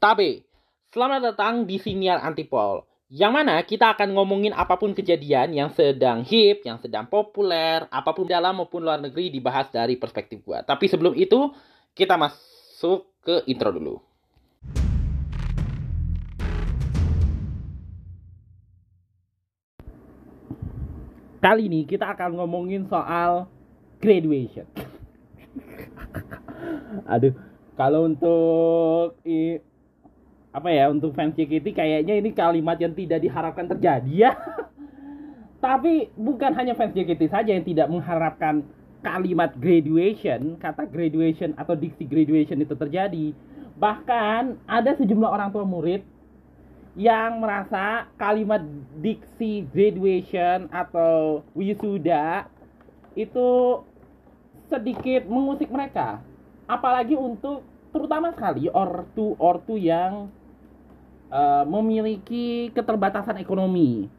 Tabe, selamat datang di Siniar Antipol. Yang mana kita akan ngomongin apa pun kejadian yang sedang hip, yang sedang populer, apa pun dalam maupun luar negeri dibahas dari perspektif gua. Tapi sebelum itu, kita masuk ke intro dulu. Kali ini kita akan ngomongin soal graduation. Aduh, kalau untuk apa ya untuk fans JKT kayaknya ini kalimat yang tidak diharapkan terjadi ya. Tapi bukan hanya fans JKT saja yang tidak mengharapkan kalimat graduation, kata graduation atau diksi graduation itu terjadi. Bahkan ada sejumlah orang tua murid yang merasa kalimat diksi graduation atau wisuda itu sedikit mengusik mereka. Apalagi untuk terutama sekali ortu ortu yang uh, memiliki keterbatasan ekonomi.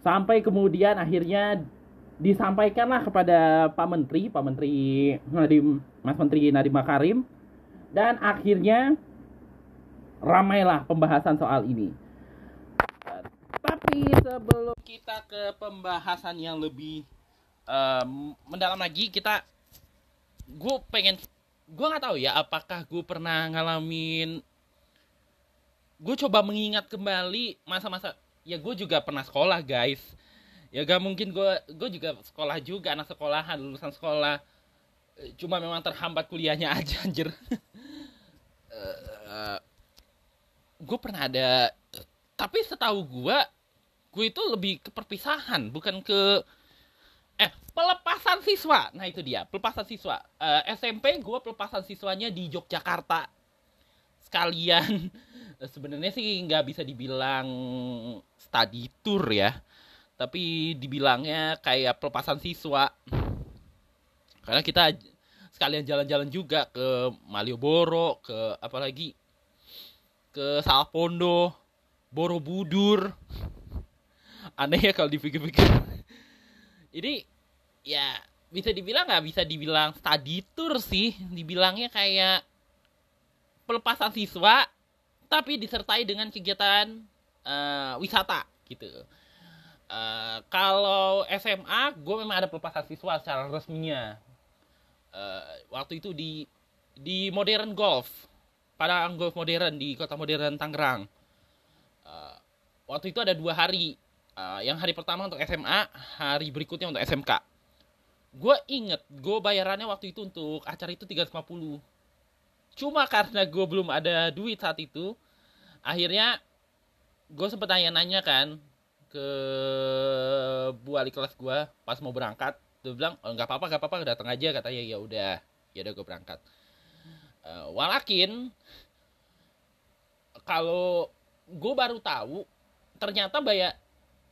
Sampai kemudian akhirnya disampaikanlah kepada Pak Menteri, Pak Menteri Nadiem, Mas Menteri Nadiem Makarim dan akhirnya ramailah pembahasan soal ini. Tapi sebelum kita ke pembahasan yang lebih um, mendalam lagi, kita gue pengen gue nggak tahu ya apakah gue pernah ngalamin gue coba mengingat kembali masa-masa ya gue juga pernah sekolah guys. Ya gak mungkin gue gue juga sekolah juga anak sekolahan lulusan sekolah. Cuma memang terhambat kuliahnya aja anjir. Uh, gue pernah ada tapi setahu gue gue itu lebih ke perpisahan bukan ke eh pelepasan siswa. Nah itu dia pelepasan siswa. Uh, SMP gue pelepasan siswanya di Yogyakarta. Sekalian sebenarnya sih nggak bisa dibilang study tour ya tapi dibilangnya kayak pelepasan siswa. Karena kita sekalian jalan-jalan juga ke Malioboro ke apalagi ke Salpondo Borobudur. Aneh ya kalau dipikir-pikir. Ini ya bisa dibilang nggak bisa dibilang study tour sih. Dibilangnya kayak pelepasan siswa tapi disertai dengan kegiatan uh, wisata gitu. Uh, kalau SMA gue memang ada pelepasan siswa secara resminya. Uh, waktu itu di di modern golf pada golf modern di kota modern Tangerang. Uh, waktu itu ada dua hari. Uh, yang hari pertama untuk SMA hari berikutnya untuk SMK gue inget gue bayarannya waktu itu untuk acara itu 350 cuma karena gue belum ada duit saat itu akhirnya gue sempet nanya-nanya kan ke bu wali kelas gue pas mau berangkat. Dia bilang oh, nggak apa-apa nggak apa-apa datang aja katanya. Ya udah. Ya udah gue berangkat. Uh, walakin kalau gue baru tahu ternyata bayar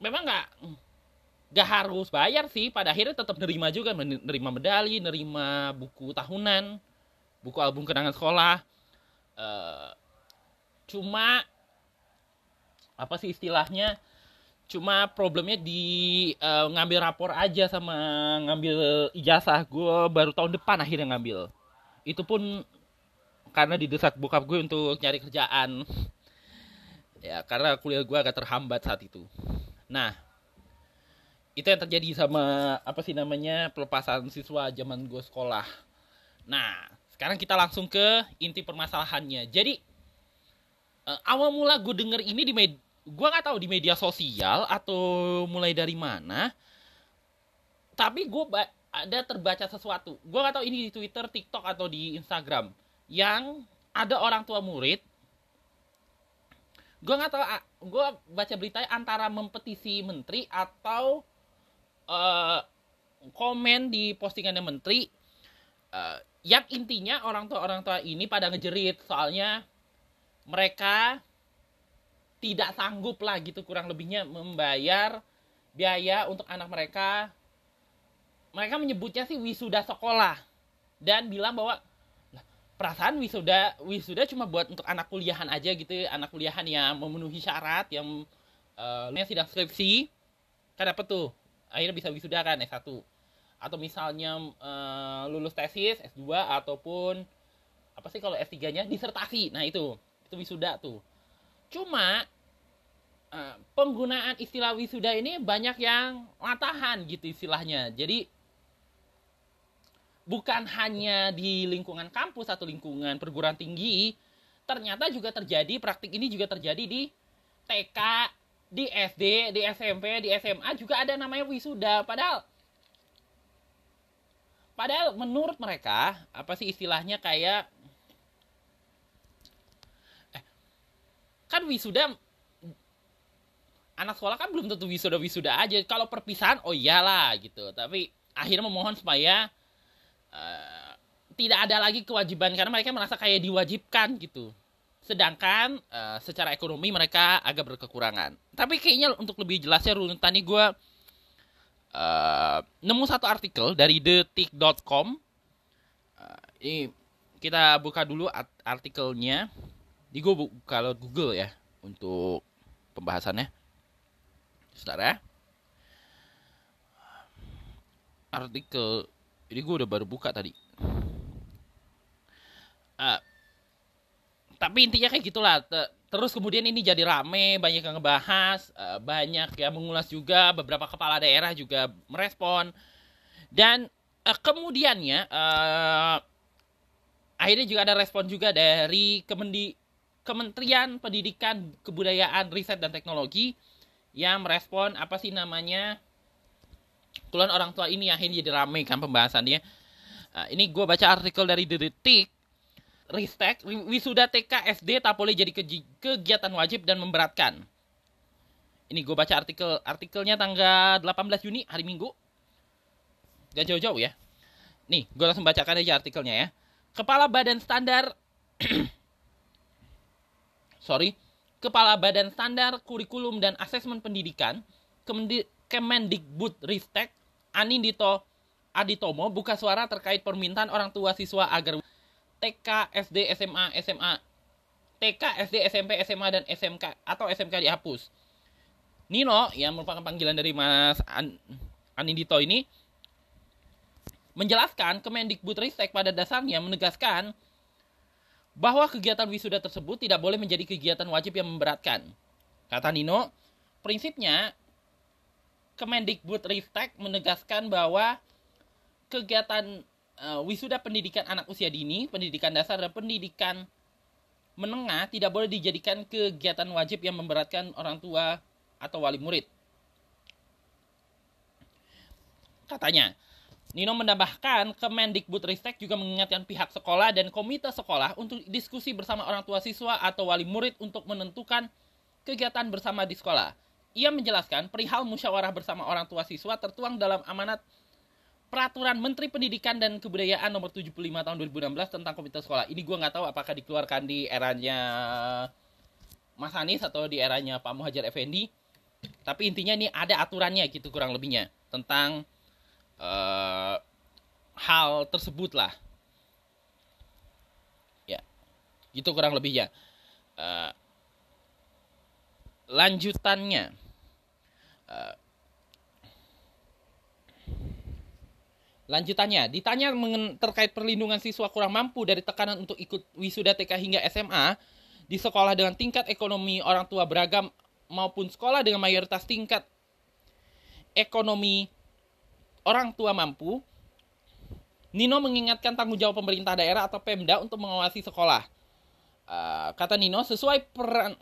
memang nggak nggak harus bayar sih. Pada akhirnya tetap nerima juga nerima medali nerima buku tahunan buku album kenangan sekolah. Uh, cuma apa sih istilahnya? Cuma problemnya di uh, ngambil rapor aja sama ngambil ijazah. Gue baru tahun depan akhirnya ngambil. Itu pun karena didesak bokap gue untuk nyari kerjaan. Ya karena kuliah gue agak terhambat saat itu. Nah, itu yang terjadi sama apa sih namanya pelepasan siswa zaman gue sekolah. Nah, sekarang kita langsung ke inti permasalahannya. Jadi uh, awal mula gue denger ini di media, gue nggak tahu di media sosial atau mulai dari mana. Tapi gue ada terbaca sesuatu. Gue nggak tahu ini di Twitter, TikTok atau di Instagram yang ada orang tua murid gue nggak tahu gue baca berita antara mempetisi menteri atau uh, komen di postingannya menteri uh, yang intinya orang tua orang tua ini pada ngejerit soalnya mereka tidak sanggup lah gitu kurang lebihnya membayar biaya untuk anak mereka. Mereka menyebutnya sih wisuda sekolah dan bilang bahwa perasaan wisuda wisuda cuma buat untuk anak kuliahan aja gitu anak kuliahan yang memenuhi syarat yang uh, sidang skripsi. Kan apa tuh akhirnya bisa wisuda kan S1 atau misalnya uh, lulus tesis S2 ataupun apa sih kalau S3 nya disertasi. Nah itu itu wisuda tuh. Cuma uh, penggunaan istilah wisuda ini banyak yang latahan gitu istilahnya. Jadi bukan hanya di lingkungan kampus atau lingkungan perguruan tinggi, ternyata juga terjadi praktik ini juga terjadi di TK, di SD, di SMP, di SMA juga ada namanya wisuda. Padahal padahal menurut mereka apa sih istilahnya kayak kan wisuda anak sekolah kan belum tentu wisuda wisuda aja. Kalau perpisahan oh iyalah gitu. Tapi akhirnya memohon supaya uh, tidak ada lagi kewajiban karena mereka merasa kayak diwajibkan gitu. Sedangkan uh, secara ekonomi mereka agak berkekurangan. Tapi kayaknya untuk lebih jelasnya runutan ini gue uh, nemu satu artikel dari detik.com uh, ini kita buka dulu artikelnya di gue buka Google ya untuk pembahasannya. Saudara artikel ini gue udah baru buka tadi. Uh, tapi intinya kayak gitulah. Terus kemudian ini jadi rame banyak yang ngebahas uh, banyak yang mengulas juga beberapa kepala daerah juga merespon. Dan uh, kemudiannya uh, akhirnya juga ada respon juga dari Kemendi Kementerian Pendidikan Kebudayaan Riset dan Teknologi yang merespon apa sih namanya keluhan orang tua ini akhirnya jadi rame kan pembahasannya uh, ini gue baca artikel dari The Detik Ristek, wisuda TK SD tak boleh jadi kegiatan wajib dan memberatkan. Ini gue baca artikel artikelnya tanggal 18 Juni hari Minggu. Gak jauh-jauh ya. Nih, gue langsung bacakan aja artikelnya ya. Kepala Badan Standar Sorry, Kepala Badan Standar Kurikulum dan Asesmen Pendidikan Kemendikbud Ristek Anindito Aditomo buka suara terkait permintaan orang tua siswa agar TK, SD, SMA, SMA, TK, SD, SMP, SMA, dan SMK atau SMK dihapus. Nino yang merupakan panggilan dari Mas An Anindito ini menjelaskan Kemendikbud Ristek pada dasarnya menegaskan bahwa kegiatan wisuda tersebut tidak boleh menjadi kegiatan wajib yang memberatkan. Kata Nino, prinsipnya Kemendikbud Ristek menegaskan bahwa kegiatan uh, wisuda pendidikan anak usia dini, pendidikan dasar dan pendidikan menengah tidak boleh dijadikan kegiatan wajib yang memberatkan orang tua atau wali murid. Katanya, Nino menambahkan Kemendikbudristek juga mengingatkan pihak sekolah dan komite sekolah untuk diskusi bersama orang tua siswa atau wali murid untuk menentukan kegiatan bersama di sekolah. Ia menjelaskan perihal musyawarah bersama orang tua siswa tertuang dalam amanat Peraturan Menteri Pendidikan dan Kebudayaan nomor 75 tahun 2016 tentang komite sekolah. Ini gue nggak tahu apakah dikeluarkan di eranya Mas Anies atau di eranya Pak Muhajir Effendi. Tapi intinya ini ada aturannya gitu kurang lebihnya tentang uh, hal tersebut lah. Ya, gitu kurang lebihnya. Uh, lanjutannya. Uh, Lanjutannya, ditanya terkait perlindungan siswa kurang mampu dari tekanan untuk ikut wisuda TK hingga SMA di sekolah dengan tingkat ekonomi orang tua beragam maupun sekolah dengan mayoritas tingkat ekonomi orang tua mampu, Nino mengingatkan tanggung jawab pemerintah daerah atau Pemda untuk mengawasi sekolah. Uh, kata Nino, sesuai peran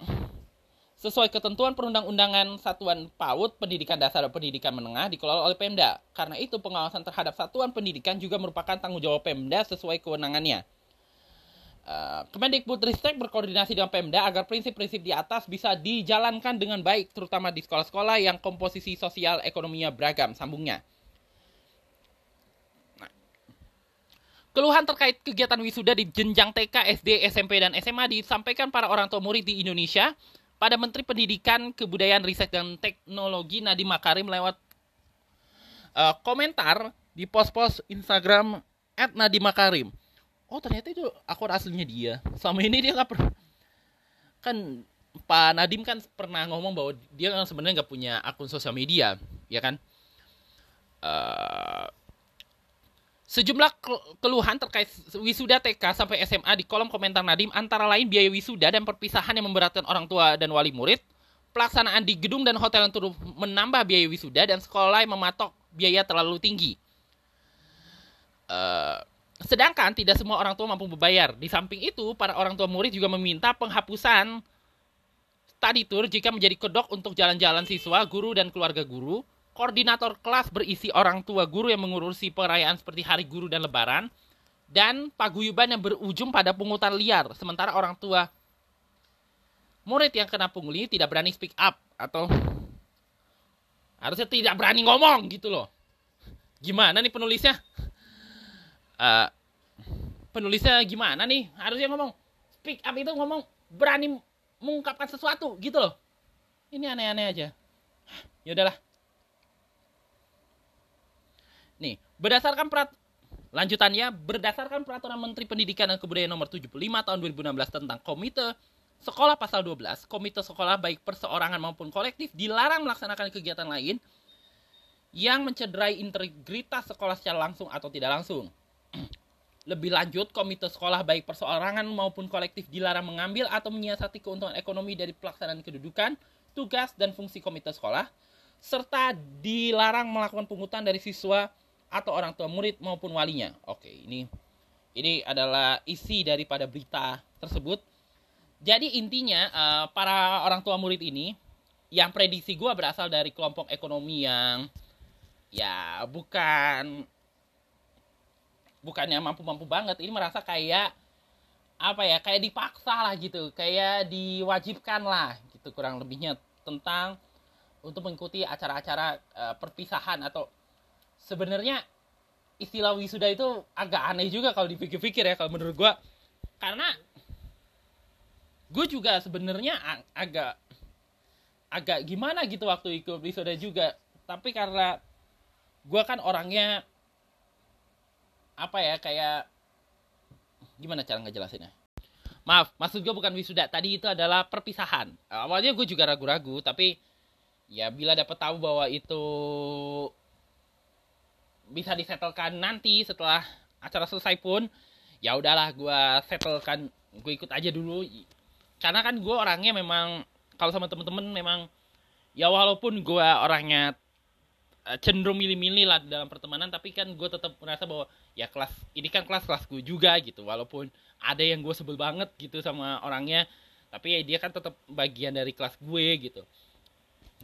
sesuai ketentuan perundang-undangan Satuan PAUD Pendidikan Dasar dan Pendidikan Menengah dikelola oleh Pemda. Karena itu pengawasan terhadap satuan pendidikan juga merupakan tanggung jawab Pemda sesuai kewenangannya. Uh, Kemendikbudristek berkoordinasi dengan Pemda agar prinsip-prinsip di atas bisa dijalankan dengan baik, terutama di sekolah-sekolah yang komposisi sosial ekonominya beragam, sambungnya. Keluhan terkait kegiatan wisuda di jenjang TK, SD, SMP, dan SMA disampaikan para orang tua murid di Indonesia pada Menteri Pendidikan, Kebudayaan, Riset, dan Teknologi Nadiem Makarim lewat uh, komentar di pos-pos Instagram at Nadiem Makarim. Oh ternyata itu akun aslinya dia. Selama ini dia nggak pernah kan Pak Nadim kan pernah ngomong bahwa dia sebenarnya nggak punya akun sosial media, ya kan? Uh, Sejumlah keluhan terkait wisuda TK sampai SMA di kolom komentar Nadim antara lain biaya wisuda dan perpisahan yang memberatkan orang tua dan wali murid, pelaksanaan di gedung dan hotel yang turut menambah biaya wisuda dan sekolah yang mematok biaya terlalu tinggi. Uh, sedangkan tidak semua orang tua mampu membayar. Di samping itu, para orang tua murid juga meminta penghapusan study tour jika menjadi kedok untuk jalan-jalan siswa, guru, dan keluarga guru koordinator kelas berisi orang tua guru yang mengurusi perayaan seperti hari guru dan lebaran, dan paguyuban yang berujung pada pungutan liar, sementara orang tua murid yang kena pungli tidak berani speak up atau harusnya tidak berani ngomong gitu loh. Gimana nih penulisnya? Uh, penulisnya gimana nih? Harusnya ngomong speak up itu ngomong berani mengungkapkan sesuatu gitu loh. Ini aneh-aneh aja. Ya udahlah. Nih, berdasarkan perat lanjutannya berdasarkan peraturan Menteri Pendidikan dan Kebudayaan nomor 75 tahun 2016 tentang komite sekolah pasal 12, komite sekolah baik perseorangan maupun kolektif dilarang melaksanakan kegiatan lain yang mencederai integritas sekolah secara langsung atau tidak langsung. Lebih lanjut, komite sekolah baik perseorangan maupun kolektif dilarang mengambil atau menyiasati keuntungan ekonomi dari pelaksanaan kedudukan, tugas, dan fungsi komite sekolah, serta dilarang melakukan pungutan dari siswa atau orang tua murid maupun walinya. Oke, ini ini adalah isi daripada berita tersebut. Jadi intinya uh, para orang tua murid ini yang prediksi gue berasal dari kelompok ekonomi yang ya bukan bukannya mampu-mampu banget ini merasa kayak apa ya kayak dipaksa lah gitu kayak diwajibkan lah gitu kurang lebihnya tentang untuk mengikuti acara-acara uh, perpisahan atau sebenarnya istilah wisuda itu agak aneh juga kalau dipikir-pikir ya kalau menurut gue karena gue juga sebenarnya ag agak agak gimana gitu waktu ikut wisuda juga. Tapi karena gue kan orangnya apa ya kayak gimana cara ngejelasinnya? Maaf maksud gue bukan wisuda tadi itu adalah perpisahan. Awalnya gue juga ragu-ragu tapi ya bila dapat tahu bahwa itu bisa disetelkan nanti setelah acara selesai pun ya udahlah gue setelkan gue ikut aja dulu. Karena kan gue orangnya memang kalau sama temen-temen memang ya walaupun gue orangnya eh, cenderung milih-milih lah dalam pertemanan tapi kan gue tetap merasa bahwa ya kelas ini kan kelas kelas gue juga gitu. Walaupun ada yang gue sebel banget gitu sama orangnya tapi ya dia kan tetap bagian dari kelas gue gitu.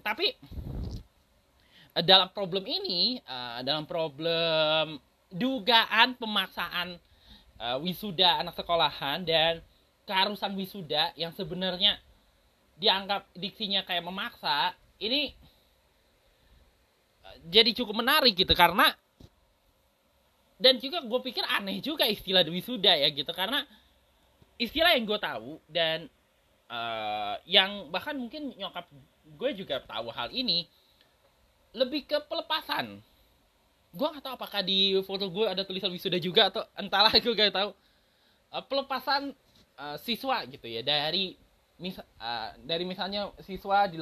Tapi dalam problem ini, uh, dalam problem dugaan pemaksaan uh, wisuda anak sekolahan dan keharusan wisuda yang sebenarnya dianggap diksinya kayak memaksa, ini jadi cukup menarik gitu karena dan juga gue pikir aneh juga istilah wisuda ya gitu karena istilah yang gue tahu dan uh, yang bahkan mungkin nyokap gue juga tahu hal ini lebih ke pelepasan. Gue nggak tahu apakah di foto gue ada tulisan wisuda juga atau entahlah gue gak tahu. Uh, pelepasan uh, siswa gitu ya dari mis uh, dari misalnya siswa di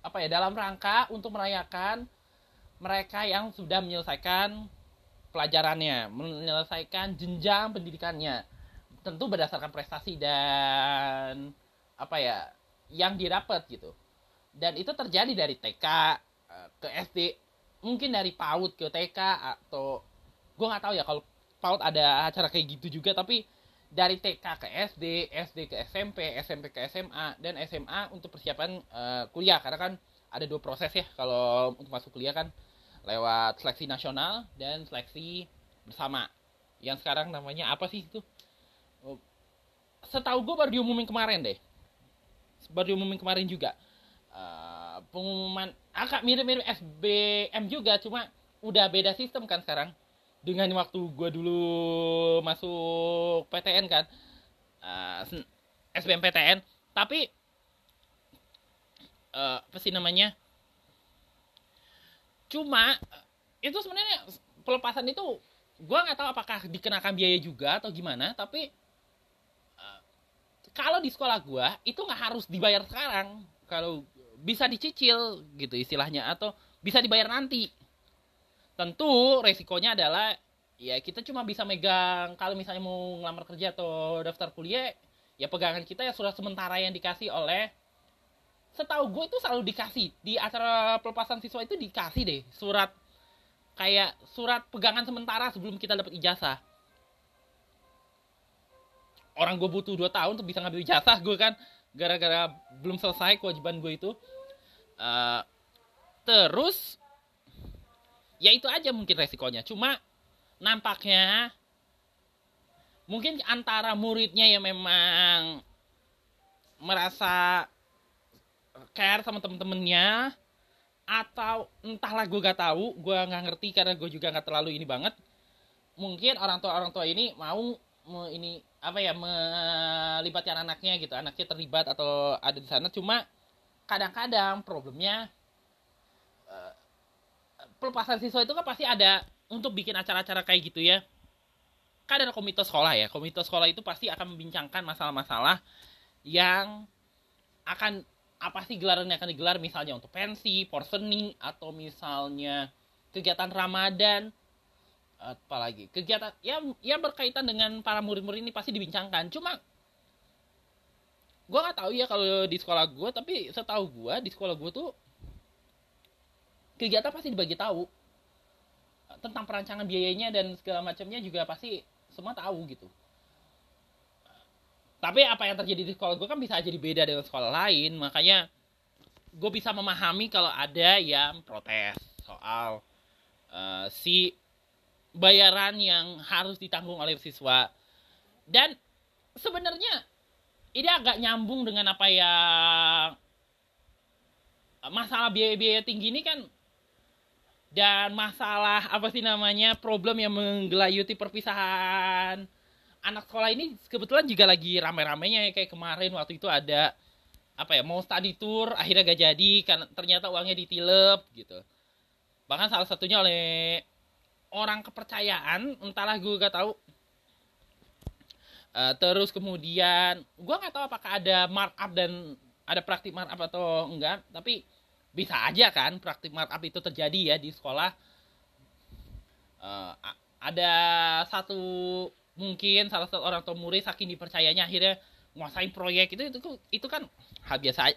apa ya dalam rangka untuk merayakan mereka yang sudah menyelesaikan pelajarannya menyelesaikan jenjang pendidikannya. Tentu berdasarkan prestasi dan apa ya yang didapat gitu. Dan itu terjadi dari TK ke SD mungkin dari PAUD ke TK atau gue nggak tahu ya kalau PAUD ada acara kayak gitu juga tapi dari TK ke SD, SD ke SMP, SMP ke SMA dan SMA untuk persiapan uh, kuliah. Karena kan ada dua proses ya kalau untuk masuk kuliah kan lewat seleksi nasional dan seleksi bersama. Yang sekarang namanya apa sih itu? Oh, setahu gue baru diumumin kemarin deh. Baru diumumin kemarin juga. Uh, pengumuman agak mirip-mirip SBM juga cuma udah beda sistem kan sekarang. Dengan waktu gue dulu masuk PTN kan uh, eh, SBM PTN tapi uh, apa sih namanya? Cuma itu sebenarnya pelepasan itu gue nggak tahu apakah dikenakan biaya juga atau gimana tapi uh, kalau di sekolah gue itu nggak harus dibayar sekarang. Kalau bisa dicicil gitu istilahnya atau bisa dibayar nanti. Tentu resikonya adalah ya kita cuma bisa megang kalau misalnya mau ngelamar kerja atau daftar kuliah ya pegangan kita ya surat sementara yang dikasih oleh setahu gue itu selalu dikasih. Di acara pelepasan siswa itu dikasih deh surat kayak surat pegangan sementara sebelum kita dapat ijazah. Orang gue butuh 2 tahun untuk bisa ngambil ijazah gue kan gara-gara belum selesai kewajiban gue itu uh, terus ya itu aja mungkin resikonya. Cuma nampaknya mungkin antara muridnya yang memang merasa care sama temen-temennya atau entahlah gue gak tahu gue nggak ngerti karena gue juga nggak terlalu ini banget mungkin orang tua orang tua ini mau me, ini apa ya melibatkan anaknya gitu. Anaknya terlibat atau ada di sana. Cuma kadang-kadang problemnya uh, pelepasan siswa itu kan pasti ada untuk bikin acara-acara kayak gitu ya. Kan ada komite sekolah ya. Komite sekolah itu pasti akan membincangkan masalah-masalah yang akan apa sih gelaran yang akan digelar. Misalnya untuk pensi, porseni atau misalnya kegiatan Ramadan apalagi kegiatan ya ya berkaitan dengan para murid-murid ini pasti dibincangkan. Cuma gue nggak tahu ya kalau di sekolah gue tapi setahu gue di sekolah gue tuh kegiatan pasti dibagi tahu. Tentang perancangan biayanya dan segala macamnya juga pasti semua tahu gitu. Tapi apa yang terjadi di sekolah gue kan bisa jadi beda dengan sekolah lain. Makanya gue bisa memahami kalau ada yang protes soal uh, si bayaran yang harus ditanggung oleh siswa. Dan sebenarnya ini agak nyambung dengan apa yang masalah biaya-biaya tinggi ini kan dan masalah apa sih namanya problem yang menggelayuti perpisahan anak sekolah ini kebetulan juga lagi rame-ramenya ya kayak kemarin waktu itu ada apa ya mau study tour akhirnya gak jadi karena ternyata uangnya ditilep gitu. Bahkan salah satunya oleh orang kepercayaan entahlah gue gak tahu. Uh, terus kemudian gue nggak tahu apakah ada markup dan ada praktik markup atau enggak tapi bisa aja kan praktik markup itu terjadi ya di sekolah. Uh, ada satu mungkin salah satu orang tua murid saking dipercayanya akhirnya menguasai proyek itu itu itu kan hal biasa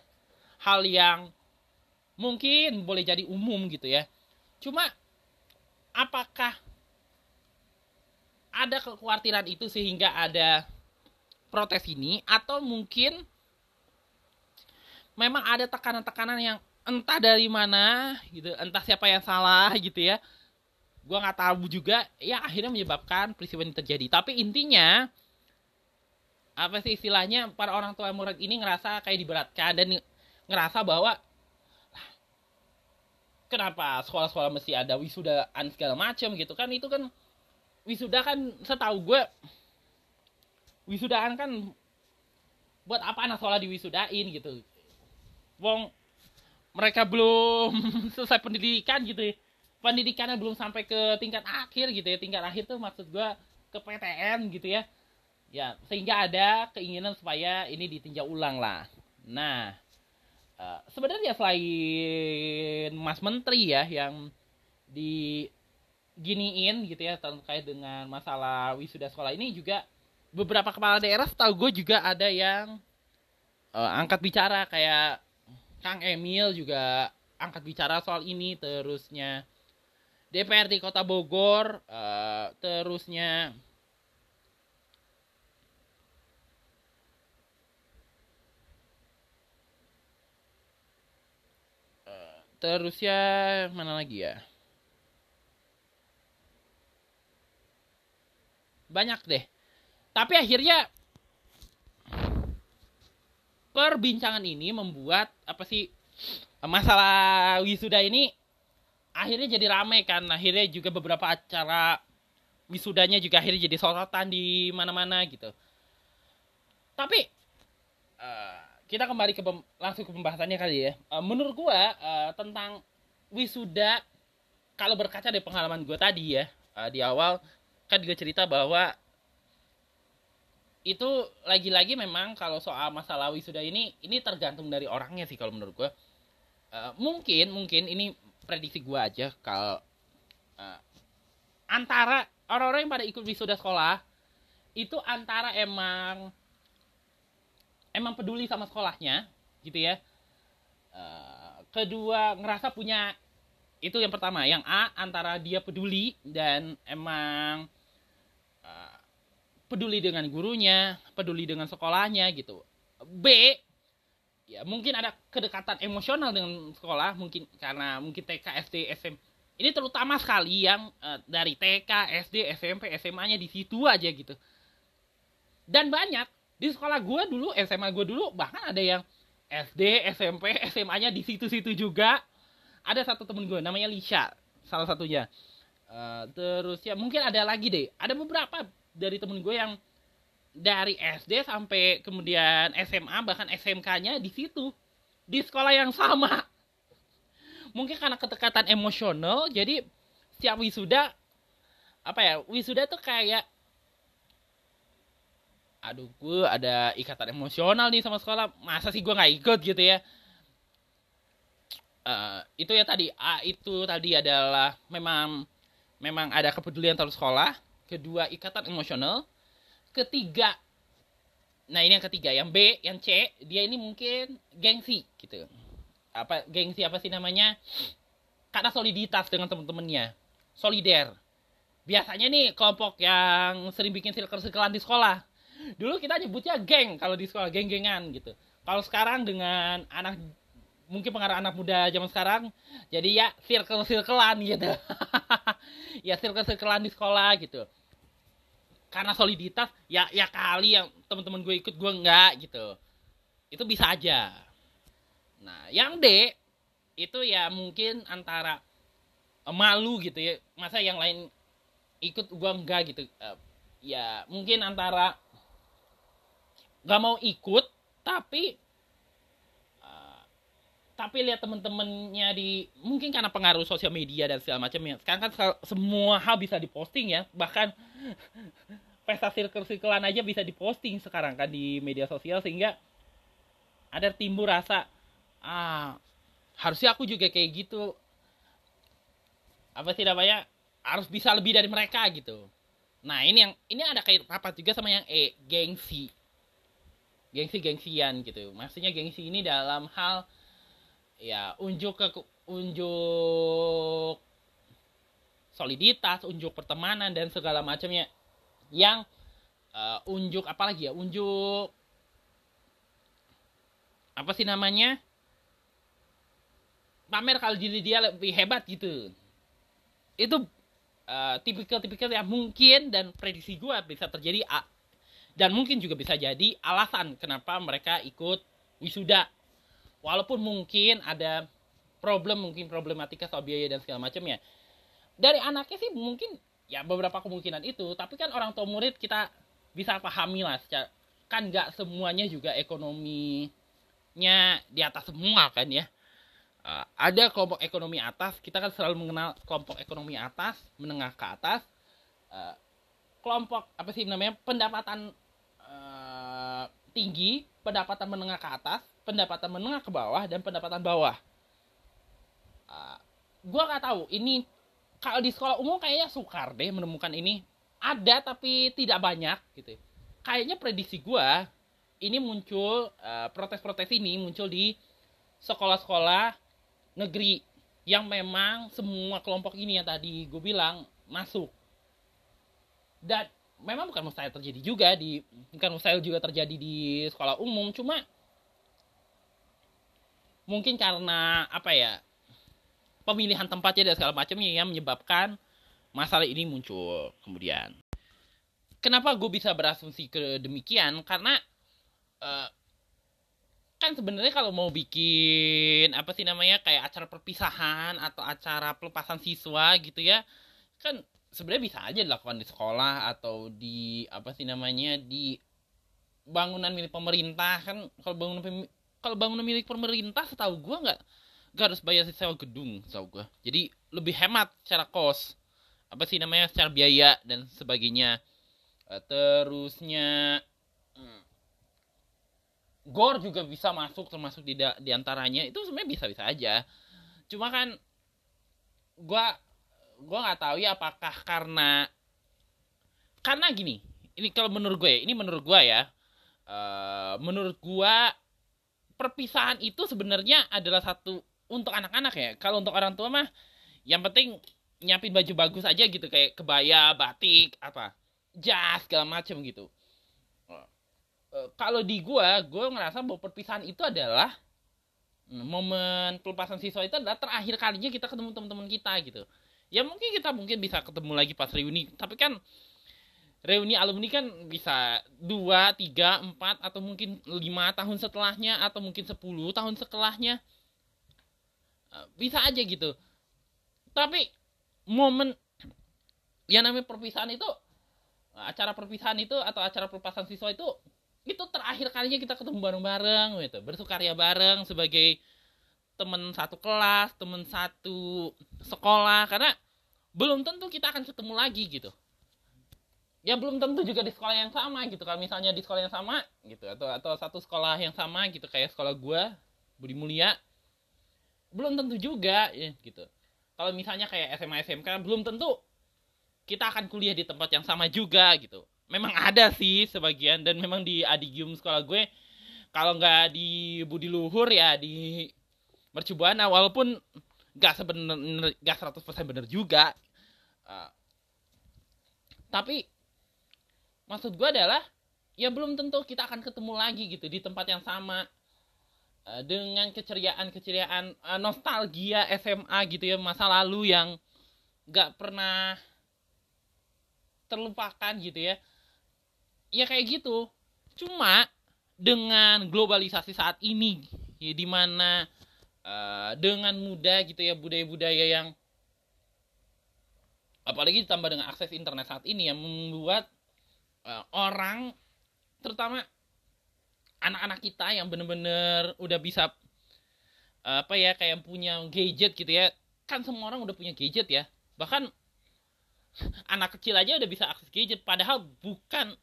hal yang mungkin boleh jadi umum gitu ya. Cuma apakah ada kekhawatiran itu sehingga ada protes ini? Atau mungkin memang ada tekanan-tekanan yang entah dari mana gitu entah siapa yang salah gitu ya. Gue nggak tahu juga. Ya akhirnya menyebabkan peristiwa ini terjadi. Tapi intinya apa sih istilahnya para orang tua murid ini ngerasa kayak diberatkan dan ngerasa bahwa kenapa sekolah-sekolah mesti ada wisudaan segala macam gitu kan itu kan wisuda kan setahu gue wisudaan kan buat apa anak sekolah diwisudain gitu wong mereka belum selesai pendidikan gitu ya. Pendidikannya belum sampai ke tingkat akhir gitu ya. Tingkat akhir tuh maksud gue ke PTN gitu ya. Ya, sehingga ada keinginan supaya ini ditinjau ulang lah. Nah, uh, sebenarnya selain Mas Menteri ya yang diginiin gitu ya terkait dengan masalah wisuda sekolah ini juga beberapa kepala daerah tahu gue juga ada yang uh, angkat bicara kayak Kang Emil juga angkat bicara soal ini terusnya DPRD Kota Bogor uh, terusnya uh, terusnya mana lagi ya? Banyak deh. Tapi akhirnya perbincangan ini membuat apa sih masalah wisuda ini akhirnya jadi ramai kan. Akhirnya juga beberapa acara wisudanya juga akhirnya jadi sorotan di mana-mana gitu. Tapi uh, kita kembali ke langsung ke pembahasannya kali ya. Uh, menurut gua uh, tentang wisuda kalau berkaca dari pengalaman gue tadi ya uh, di awal kan juga cerita bahwa itu lagi-lagi memang kalau soal masalah wisuda ini ini tergantung dari orangnya sih kalau menurut gue uh, mungkin mungkin ini prediksi gue aja kalau uh, antara orang-orang yang pada ikut wisuda sekolah itu antara emang emang peduli sama sekolahnya gitu ya. Uh, kedua ngerasa punya itu yang pertama yang A antara dia peduli dan emang uh, peduli dengan gurunya peduli dengan sekolahnya gitu. B ya mungkin ada kedekatan emosional dengan sekolah mungkin karena mungkin TK SD SM ini terutama sekali yang uh, dari TK SD SMP SMA-nya di situ aja gitu. Dan banyak di sekolah gue dulu SMA gue dulu bahkan ada yang SD SMP SMA-nya di situ-situ juga. Ada satu temen gue namanya Lisha salah satunya. Uh, terus ya mungkin ada lagi deh. Ada beberapa dari temen gue yang dari SD sampai kemudian SMA bahkan SMK-nya di situ. Di sekolah yang sama. Mungkin karena ketekatan emosional jadi setiap wisuda apa ya wisuda tuh kayak aduh gue ada ikatan emosional nih sama sekolah. Masa sih gue nggak ikut gitu ya? Uh, itu ya tadi A itu tadi adalah memang memang ada kepedulian terhadap sekolah. Kedua ikatan emosional. Ketiga nah ini yang ketiga yang B yang C dia ini mungkin gengsi gitu. Apa gengsi apa sih namanya? Karena soliditas dengan teman-temannya. Solider. Biasanya nih kelompok yang sering bikin circle-circlean di sekolah dulu kita nyebutnya geng kalau di sekolah geng-gengan gitu. Kalau sekarang dengan anak mungkin pengarah anak muda zaman sekarang jadi ya circle circlean gitu. Ya circle circlean di sekolah gitu. Karena soliditas ya ya kali yang teman-teman gue ikut gue enggak gitu. Itu bisa aja. Nah yang D itu ya mungkin antara malu gitu ya. Masa yang lain ikut gue enggak gitu. Uh, ya mungkin antara nggak mau ikut tapi uh, tapi lihat temen-temennya di mungkin karena pengaruh sosial media dan segala macam ya. Sekarang kan semua hal bisa diposting ya. Bahkan pesta circle-circlean aja bisa diposting sekarang kan di media sosial sehingga ada timbul rasa ah harusnya aku juga kayak gitu. Apa sih namanya? Harus bisa lebih dari mereka gitu. Nah ini yang ini ada kayak rapat juga sama yang E gengsi gengsi-gengsian gitu. Maksudnya gengsi ini dalam hal ya unjuk ke unjuk soliditas, unjuk pertemanan dan segala macamnya yang uh, unjuk apa lagi ya? Unjuk apa sih namanya? Pamer kalau diri dia lebih hebat gitu. Itu uh, tipikal-tipikal yang mungkin dan prediksi gue bisa terjadi dan mungkin juga bisa jadi alasan kenapa mereka ikut wisuda. Walaupun mungkin ada problem mungkin problematika soal biaya dan segala macamnya dari anaknya sih mungkin ya beberapa kemungkinan itu. Tapi kan orang tua murid kita bisa pahami lah secara, kan nggak semuanya juga ekonominya di atas semua kan ya. Uh, ada kelompok ekonomi atas kita kan selalu mengenal kelompok ekonomi atas menengah ke atas. Uh, kelompok apa sih namanya pendapatan tinggi, pendapatan menengah ke atas, pendapatan menengah ke bawah dan pendapatan bawah. Uh, gua nggak tahu ini kalau di sekolah umum kayaknya sukar deh menemukan ini. Ada tapi tidak banyak gitu. Kayaknya prediksi gua ini muncul uh, protes-protes ini muncul di sekolah-sekolah negeri yang memang semua kelompok ini yang tadi gue bilang masuk dan memang bukan mustahil terjadi juga di bukan mustahil juga terjadi di sekolah umum cuma mungkin karena apa ya pemilihan tempatnya dan segala macamnya yang menyebabkan masalah ini muncul kemudian. Kenapa gue bisa berasumsi ke demikian? Karena uh, kan sebenarnya kalau mau bikin apa sih namanya kayak acara perpisahan atau acara pelepasan siswa gitu ya kan sebenarnya bisa aja dilakukan di sekolah atau di apa sih namanya di bangunan milik pemerintah. Kan kalau bangunan kalau bangunan milik pemerintah setahu gue nggak nggak harus bayar sewa gedung setahu gue jadi lebih hemat secara kos apa sih namanya secara biaya dan sebagainya. Eh, terusnya hmm, gor juga bisa masuk termasuk di di antaranya itu sebenarnya bisa bisa aja. Cuma kan gue gue nggak tahu ya apakah karena karena gini ini kalau menurut gue ini menurut gue ya uh, menurut gue perpisahan itu sebenarnya adalah satu untuk anak-anak ya. Kalau untuk orang tua mah yang penting nyiapin baju bagus aja gitu kayak kebaya batik apa jas segala macem gitu. Uh, kalau di gue gue ngerasa bahwa perpisahan itu adalah momen pelepasan siswa itu adalah terakhir kalinya kita ketemu teman-teman kita gitu ya mungkin kita mungkin bisa ketemu lagi pas reuni. Tapi kan reuni alumni kan bisa dua tiga empat atau mungkin lima tahun setelahnya atau mungkin sepuluh tahun setelahnya. Eh, bisa aja gitu. Tapi momen yang namanya perpisahan itu acara perpisahan itu atau acara pelepasan siswa itu itu terakhir kalinya kita ketemu bareng-bareng gitu. Bersukaria bareng sebagai teman satu kelas teman satu sekolah karena belum tentu kita akan ketemu lagi gitu. Ya belum tentu juga di sekolah yang sama gitu. Kalau misalnya di sekolah yang sama gitu atau atau satu sekolah yang sama gitu kayak sekolah gue Budi Mulia belum tentu juga ya gitu. Kalau misalnya kayak SMA SMK belum tentu kita akan kuliah di tempat yang sama juga gitu. Memang ada sih sebagian dan memang di adigium sekolah gue kalau nggak di Budi Luhur ya di Mercubuana walaupun nggak sebenar nggak 100% benar juga uh, tapi maksud gue adalah ya belum tentu kita akan ketemu lagi gitu di tempat yang sama uh, dengan keceriaan-keceriaan uh, nostalgia SMA gitu ya masa lalu yang gak pernah terlupakan gitu ya. Ya kayak gitu. Cuma dengan globalisasi saat ini ya di mana uh, dengan mudah gitu ya budaya-budaya yang apalagi ditambah dengan akses internet saat ini yang membuat uh, orang terutama anak-anak kita yang bener-bener udah bisa uh, apa ya kayak punya gadget gitu ya. Kan semua orang udah punya gadget ya. Bahkan anak kecil aja udah bisa akses gadget padahal bukan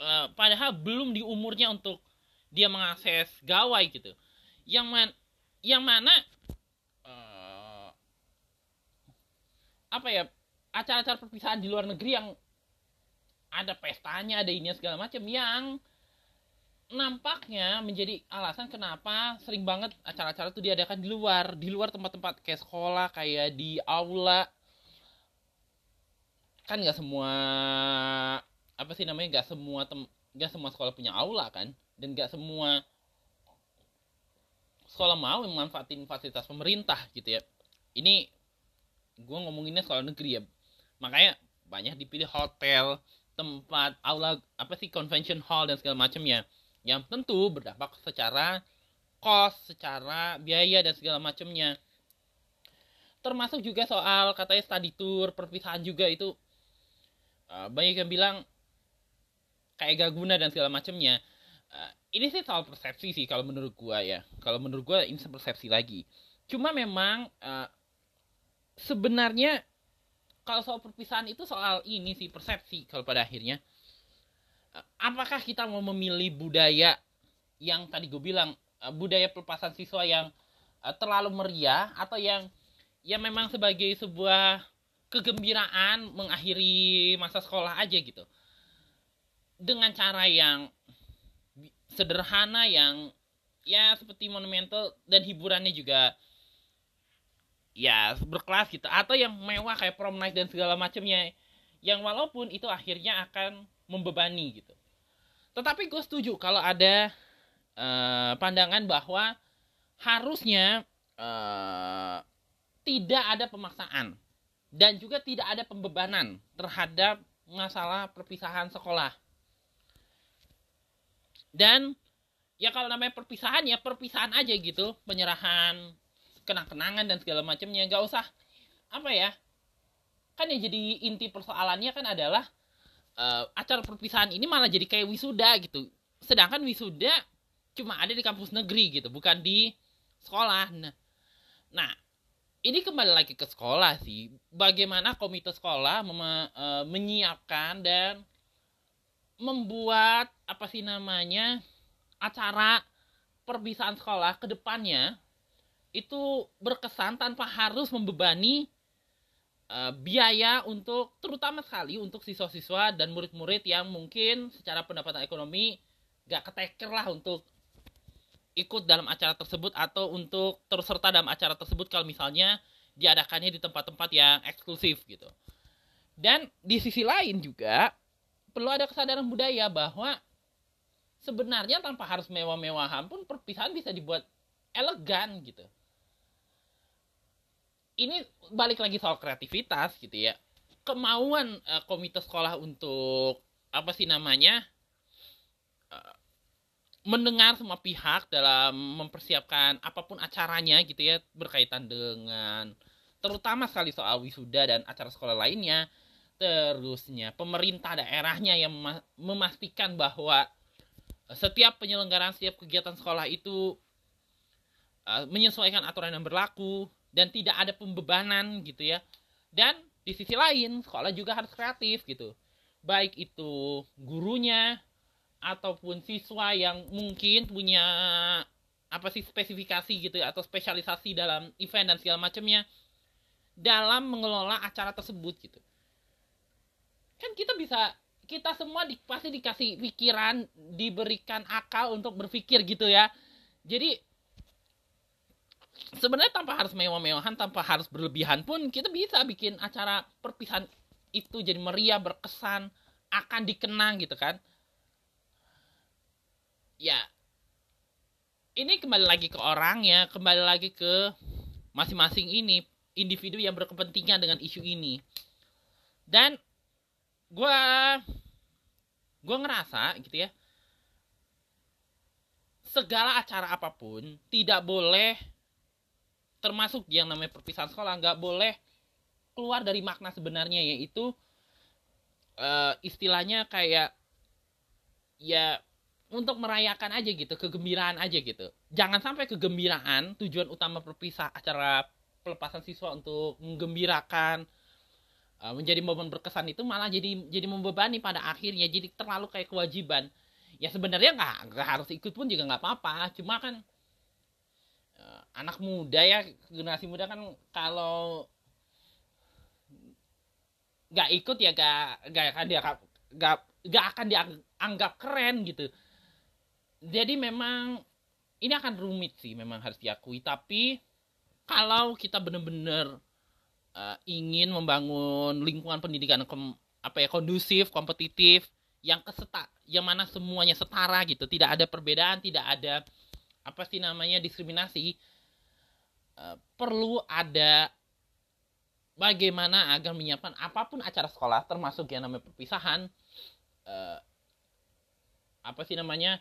uh, padahal belum di umurnya untuk dia mengakses gawai gitu. Yang man yang mana uh, apa ya acara-acara perpisahan di luar negeri yang ada pestanya ada ini segala macam yang nampaknya menjadi alasan kenapa sering banget acara-acara itu diadakan di luar di luar tempat-tempat kayak sekolah kayak di aula. Kan nggak semua apa sih namanya nggak semua tem nggak semua sekolah punya aula kan dan nggak semua sekolah mau memanfaatin fasilitas pemerintah gitu ya ini gue ngomonginnya sekolah negeri ya makanya banyak dipilih hotel tempat aula apa sih convention hall dan segala macamnya yang tentu berdampak secara cost, secara biaya dan segala macamnya. Termasuk juga soal katanya study tour, perpisahan juga itu uh, banyak yang bilang kayak gak guna dan segala macamnya. Uh, ini sih soal persepsi sih kalau menurut gua ya. Kalau menurut gua ini persepsi lagi. Cuma memang uh, sebenarnya kalau soal perpisahan itu soal ini sih persepsi kalau pada akhirnya apakah kita mau memilih budaya yang tadi gue bilang eh, budaya pelepasan siswa yang eh, terlalu meriah atau yang ya memang sebagai sebuah kegembiraan mengakhiri masa sekolah aja gitu dengan cara yang sederhana yang ya seperti monumental dan hiburannya juga ya berkelas gitu. Atau yang mewah kayak prom night dan segala macamnya. Yang walaupun itu akhirnya akan membebani gitu. Tetapi gue setuju kalau ada uh, pandangan bahwa harusnya uh, tidak ada pemaksaan dan juga tidak ada pembebanan terhadap masalah perpisahan sekolah dan ya kalau namanya perpisahan ya perpisahan aja gitu. Penyerahan kenang-kenangan dan segala macamnya. Nggak usah apa ya kan yang jadi inti persoalannya kan adalah uh, acara perpisahan ini malah jadi kayak wisuda gitu. Sedangkan wisuda cuma ada di kampus negeri gitu bukan di sekolah. Nah, nah ini kembali lagi ke sekolah sih. Bagaimana komite sekolah mem uh, menyiapkan dan membuat apa sih namanya acara perpisahan sekolah ke depannya itu berkesan tanpa harus membebani uh, biaya untuk terutama sekali untuk siswa-siswa dan murid-murid yang mungkin secara pendapatan ekonomi gak keteker lah untuk ikut dalam acara tersebut atau untuk terus serta dalam acara tersebut kalau misalnya diadakannya di tempat-tempat yang eksklusif gitu. Dan di sisi lain juga perlu ada kesadaran budaya bahwa sebenarnya tanpa harus mewah-mewahan pun perpisahan bisa dibuat elegan gitu. Ini balik lagi soal kreativitas gitu ya. Kemauan uh, komite sekolah untuk apa sih namanya? Uh, mendengar semua pihak dalam mempersiapkan apa pun acaranya gitu ya berkaitan dengan terutama sekali soal wisuda dan acara sekolah lainnya terusnya pemerintah daerahnya yang memastikan bahwa setiap penyelenggaraan setiap kegiatan sekolah itu uh, menyesuaikan aturan yang berlaku dan tidak ada pembebanan gitu ya. Dan di sisi lain sekolah juga harus kreatif gitu. Baik itu gurunya ataupun siswa yang mungkin punya apa sih spesifikasi gitu ya, atau spesialisasi dalam event dan segala macamnya dalam mengelola acara tersebut gitu kan kita bisa kita semua di, pasti dikasih pikiran diberikan akal untuk berpikir gitu ya. Jadi sebenarnya tanpa harus mewah-mewahan tanpa harus berlebihan pun kita bisa bikin acara perpisahan itu jadi meriah berkesan akan dikenang gitu kan. Ya ini kembali lagi ke orang ya kembali lagi ke masing-masing ini individu yang berkepentingan dengan isu ini. Dan gue gue ngerasa gitu ya segala acara apa pun tidak boleh termasuk yang namanya perpisahan sekolah nggak boleh keluar dari makna sebenarnya yaitu uh, istilahnya kayak ya untuk merayakan aja gitu kegembiraan aja gitu. Jangan sampai kegembiraan tujuan utama perpisah acara pelepasan siswa untuk menggembirakan Eh, menjadi momen berkesan itu malah jadi jadi membebani pada akhirnya jadi terlalu kayak kewajiban. Ya sebenarnya nggak nggak harus ikut pun juga nggak apa-apa cuma kan uh, anak muda ya generasi muda kan kalau nggak ikut ya gak gak akan dia gak gak akan dianggap keren gitu. Jadi memang ini akan rumit sih memang harus diakui. Tapi kalau kita bener-bener uh, ingin membangun lingkungan pendidikan kom, apa ya kondusif, kompetitif, yang keseta, yang mana semuanya setara gitu, tidak ada perbedaan, tidak ada apa sih namanya diskriminasi, uh, perlu ada bagaimana agar menyiapkan apa pun acara sekolah, termasuk yang namanya perpisahan, uh, apa sih namanya,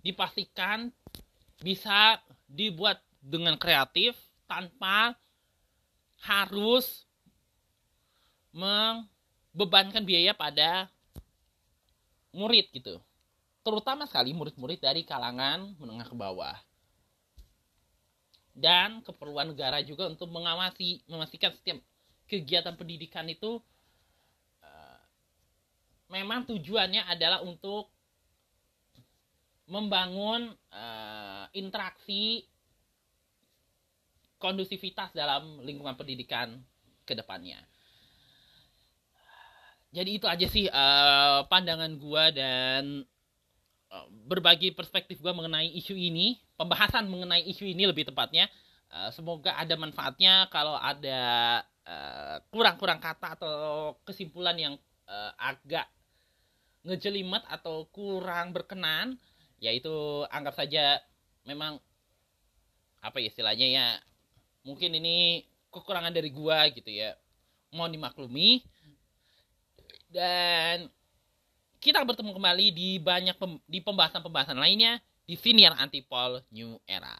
dipastikan bisa dibuat dengan kreatif tanpa harus membebankan biaya pada murid gitu. Terutama sekali murid-murid dari kalangan menengah ke bawah. Dan keperluan negara juga untuk mengawasi, memastikan setiap kegiatan pendidikan itu uh, memang tujuannya adalah untuk membangun uh, interaksi kondusivitas dalam lingkungan pendidikan ke depannya. Jadi itu aja sih uh, pandangan gue dan uh, berbagi perspektif gue mengenai isu ini, pembahasan mengenai isu ini lebih tepatnya. Uh, semoga ada manfaatnya kalau ada kurang-kurang uh, kata atau kesimpulan yang uh, agak ngejelimet atau kurang berkenan, yaitu anggap saja memang apa ya istilahnya ya mungkin ini kekurangan dari gua gitu ya mohon dimaklumi dan kita bertemu kembali di banyak pem, di pembahasan-pembahasan lainnya di sini yang Antipol New Era.